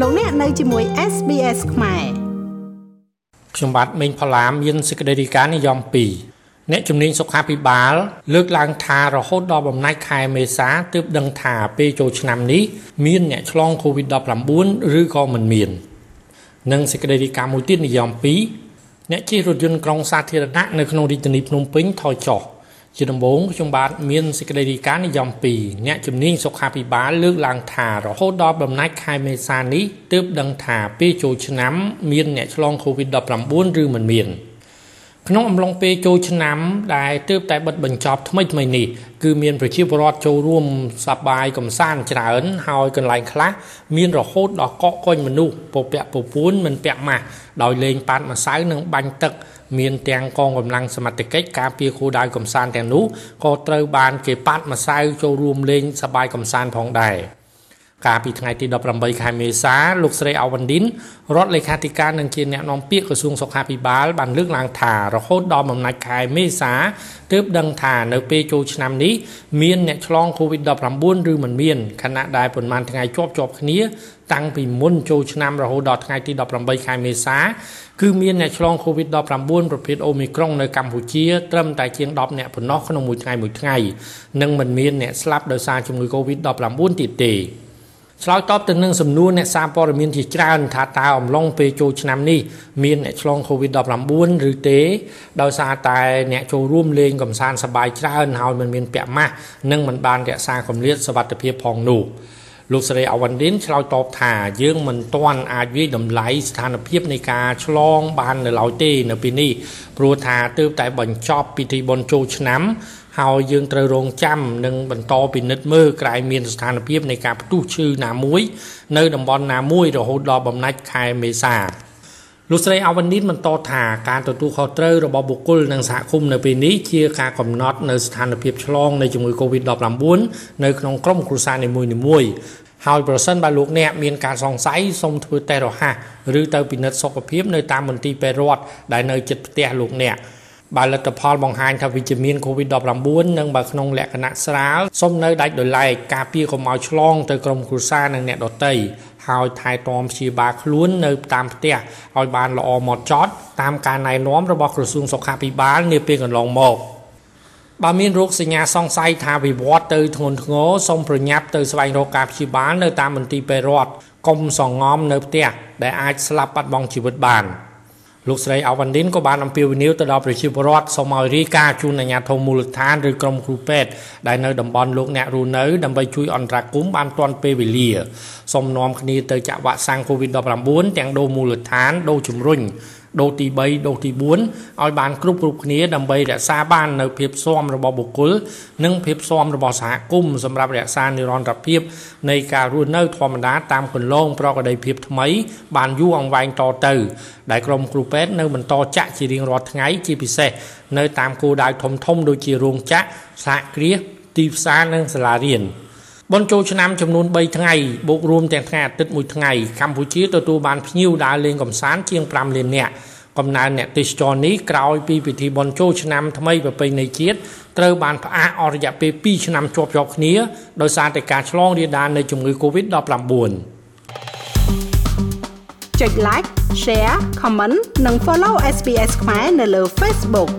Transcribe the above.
លោកអ្នកនៅជាមួយ SBS ខ្មែរខ្ញុំបាទមេងផល្លាមានសេចក្តីរាយការណ៍និយម2អ្នកជំនាញសុខាភិបាល លើកឡើងថារហូតដល់បំណាច់ខែមេសាទើបដឹងថាពេលចូលឆ្នាំនេះមានអ្នកឆ្លង COVID-19 ឬក៏មិនមាននិងសេចក្តីរាយការណ៍មួយទៀតនិយម2អ្នកជិះរថយន្តក្រុងសាធារណៈនៅក្នុងរាជធានីភ្នំពេញថយចុះ ជាដំបូងខ្ញុំបាទមានសេចក្តីរាយការណ៍និយម2អ្នកជំនាញសុខាភិបាលលើកឡើងថារហូតដល់បំណាច់ខែមេសានេះទើបដឹងថាពេលចូលឆ្នាំមានអ្នកឆ្លង COVID-19 ឬមិនមាន ក្នុងអំឡុងពេលចូលឆ្នាំដែលទើបតែបិទបញ្ចប់ថ្មីថ្មីនេះគឺមានប្រជាពលរដ្ឋចូលរួមសប្បាយកំសាន្តច្រើនហើយកន្លែងខ្លះមានរហូតដល់កកកុញមនុស្សពពាក់ពពួនមិនពាក់ម៉ាស់ដោយលេងប៉ាត់ម្សៅនិងបាញ់ទឹកមានទាំងកងកម្លាំងសមត្ថកិច្ចការពារគោលដៅកំសាន្តទាំងនោះក៏ត្រូវបានគេប៉ាត់ម្សៅចូលរួមលេងសប្បាយកំសាន្តផងដែរ កាលពីថ្ងៃទី18ខែមេសាលោកស្រីអាវ៉ាន់ឌិនរដ្ឋលេខាធិការនិងជាអ្នកនាំពាក្យក្រសួងសុខាភិបាលបានលើកឡើងថារហូតដល់បំណាច់ខែមេសាទើបដឹងថានៅពេលចូលឆ្នាំនេះមានអ្នកឆ្លង COVID-19 ឬមិនមានខណៈដែលប្រមាណថ្ងៃជាប់ជាប់គ្នាតាំងពីមុនចូលឆ្នាំរហូតដល់ថ្ងៃទី18ខែមេសាគឺមានអ្នកឆ្លង COVID-19 ប្រភេទ Omicron នៅកម្ពុជាត្រឹមតែជាង10អ្នកប៉ុណ្ណោះក្នុងមួយថ្ងៃមួយថ្ងៃនិងមិនមានអ្នកស្លាប់ដោយសារជំងឺ COVID-19 ទៀតទេ ឆ្លើយតបទៅនឹងសំណួរអ្នកសារព័ត៌មានជាច្រើនថាតើអំឡុងពេលចូលឆ្នាំនេះមានអ្នកឆ្លង COVID-19 ឬទេដោយសារតែអ្នកចូលរួមលេងកំសាន្តសប្បាយច្រើនហើយមិនមានពាក់ម៉ាស់និងមិនបានរក្សាគម្លាតសុវត្ថិភាពផងនោះ លោកស្រីអវ៉ាន់ឌិនឆ្លើយតបថាយើងមិនទាន់អាចវិយតម្លៃស្ថានភាពនៃការឆ្លងបាននៅឡើយទេនៅពេលនេះព្រោះថាទើបតែបញ្ចប់ពិធីបុណ្យចូលឆ្នាំហើយយើងត្រូវរងចាំនិងបន្តពិនិត្យមើលក្រែងមានស្ថានភាពនៃការផ្ទុះឈឺណាមួយ នៅតំបន់ណាមួយរហូតដល់បំណាច់ខែមេសា លោកស្រីអាវ៉ានីនបន្តថាការទទួលខុសត្រូវរបស់បុគ្គលនិងសហគមន៍នៅពេលនេះជាការកំណត់នៅស្ថានភាពឆ្លងនៃជំងឺ Covid-19 នៅក្នុងក្រុមគ្រួសារនីមួយៗហើយប្រសិនបើលោកអ្នកមានការសង្ស័យសូមធ្វើតេស្តរហ័សឬទៅពិនិត្យសុខភាពនៅតាមមន្ទីរពេទ្យរដ្ឋដែលនៅជិតផ្ទះលោកអ្នក បើលទ្ធផលបង្ហាញថាវិជ្ជមាន COVID-19 និងបើក្នុងលក្ខណៈស្រាលសូមនៅដាច់ដោយឡែកការពារកុំឲ្យឆ្លងទៅក្រុមគ្រួសារនិងអ្នកដទៃហើយថែទាំព្យាបាលខ្លួននៅតាមផ្ទះឲ្យបានល្អម៉ត់ចត់តាមការណែនាំរបស់ក្រសួងសុខាភិបាលនាពេលកន្លងមកបើមានរោគសញ្ញាសង្ស័យថាវិវត្តទៅធ្ងន់ធ្ងរសូមប្រញាប់ទៅស្វែងរកការព្យាបាលនៅតាមមន្ទីរពេទ្យរដ្ឋកុំសងំនៅផ្ទះដែលអាចស្លាប់បាត់បង់ជីវិតបាន។ លោកស្រីអាវ៉ាន់ឌិនក៏បានអំពាវនាវទៅដល់ប្រជាពលរដ្ឋសូមឲ្យរាយការណ៍ជូនអាជ្ញាធរមូលដ្ឋានឬក្រុមគ្រូពេទ្យដែលនៅតំបន់លោកអ្នករស់នៅដើម្បីជួយអន្តរាគមន៍បានទាន់ពេលវេលាសូមនាំគ្នាទៅចាក់វ៉ាក់សាំង COVID-19 ទាំងដូសមូលដ្ឋានដូសជំរុញ ដូសទី3ដូសទី4ឲ្យបានគ្រប់គ្រប់គ្នាដើម្បីរក្សាបាននៅភាពស៊ាំរបស់បុគ្គលនិងភាពស៊ាំរបស់សហគមន៍សម្រាប់រក្សានិរន្តរភាពនៃការរស់នៅធម្មតាតាមគន្លងប្រកបដោយភាពថ្មី បានយូរអង្វែងតទៅដែលក្រុមគ្រូពេទ្យនៅបន្តចាក់ជារៀងរាល់ថ្ងៃជាពិសេសនៅតាមគោលដៅធំធំដូចជារោងចក្រសហគ្រាសទីផ្សារនិងសាលារៀន បុណ្យចូលឆ្នាំចំនួន3ថ្ងៃបូករួមទាំងថ្ងៃអាទិត្យមួយថ្ងៃកម្ពុជាទទួលបានភ្ញៀវដើរលេងកម្សាន្តជាង5លាននាក់កំណើនអ្នកទេសចរនេះក្រោយពីពិធីបុណ្យចូលឆ្នាំថ្មីប្រពៃណីជាតិត្រូវបានផ្អាកអស់រយៈពេល2ឆ្នាំជាប់ជាប់គ្នាដោយសារតែការឆ្លងរាលដាលនៃជំងឺ Covid-19 ចុច like share comment និង follow SPS ខ្មែរនៅលើ Facebook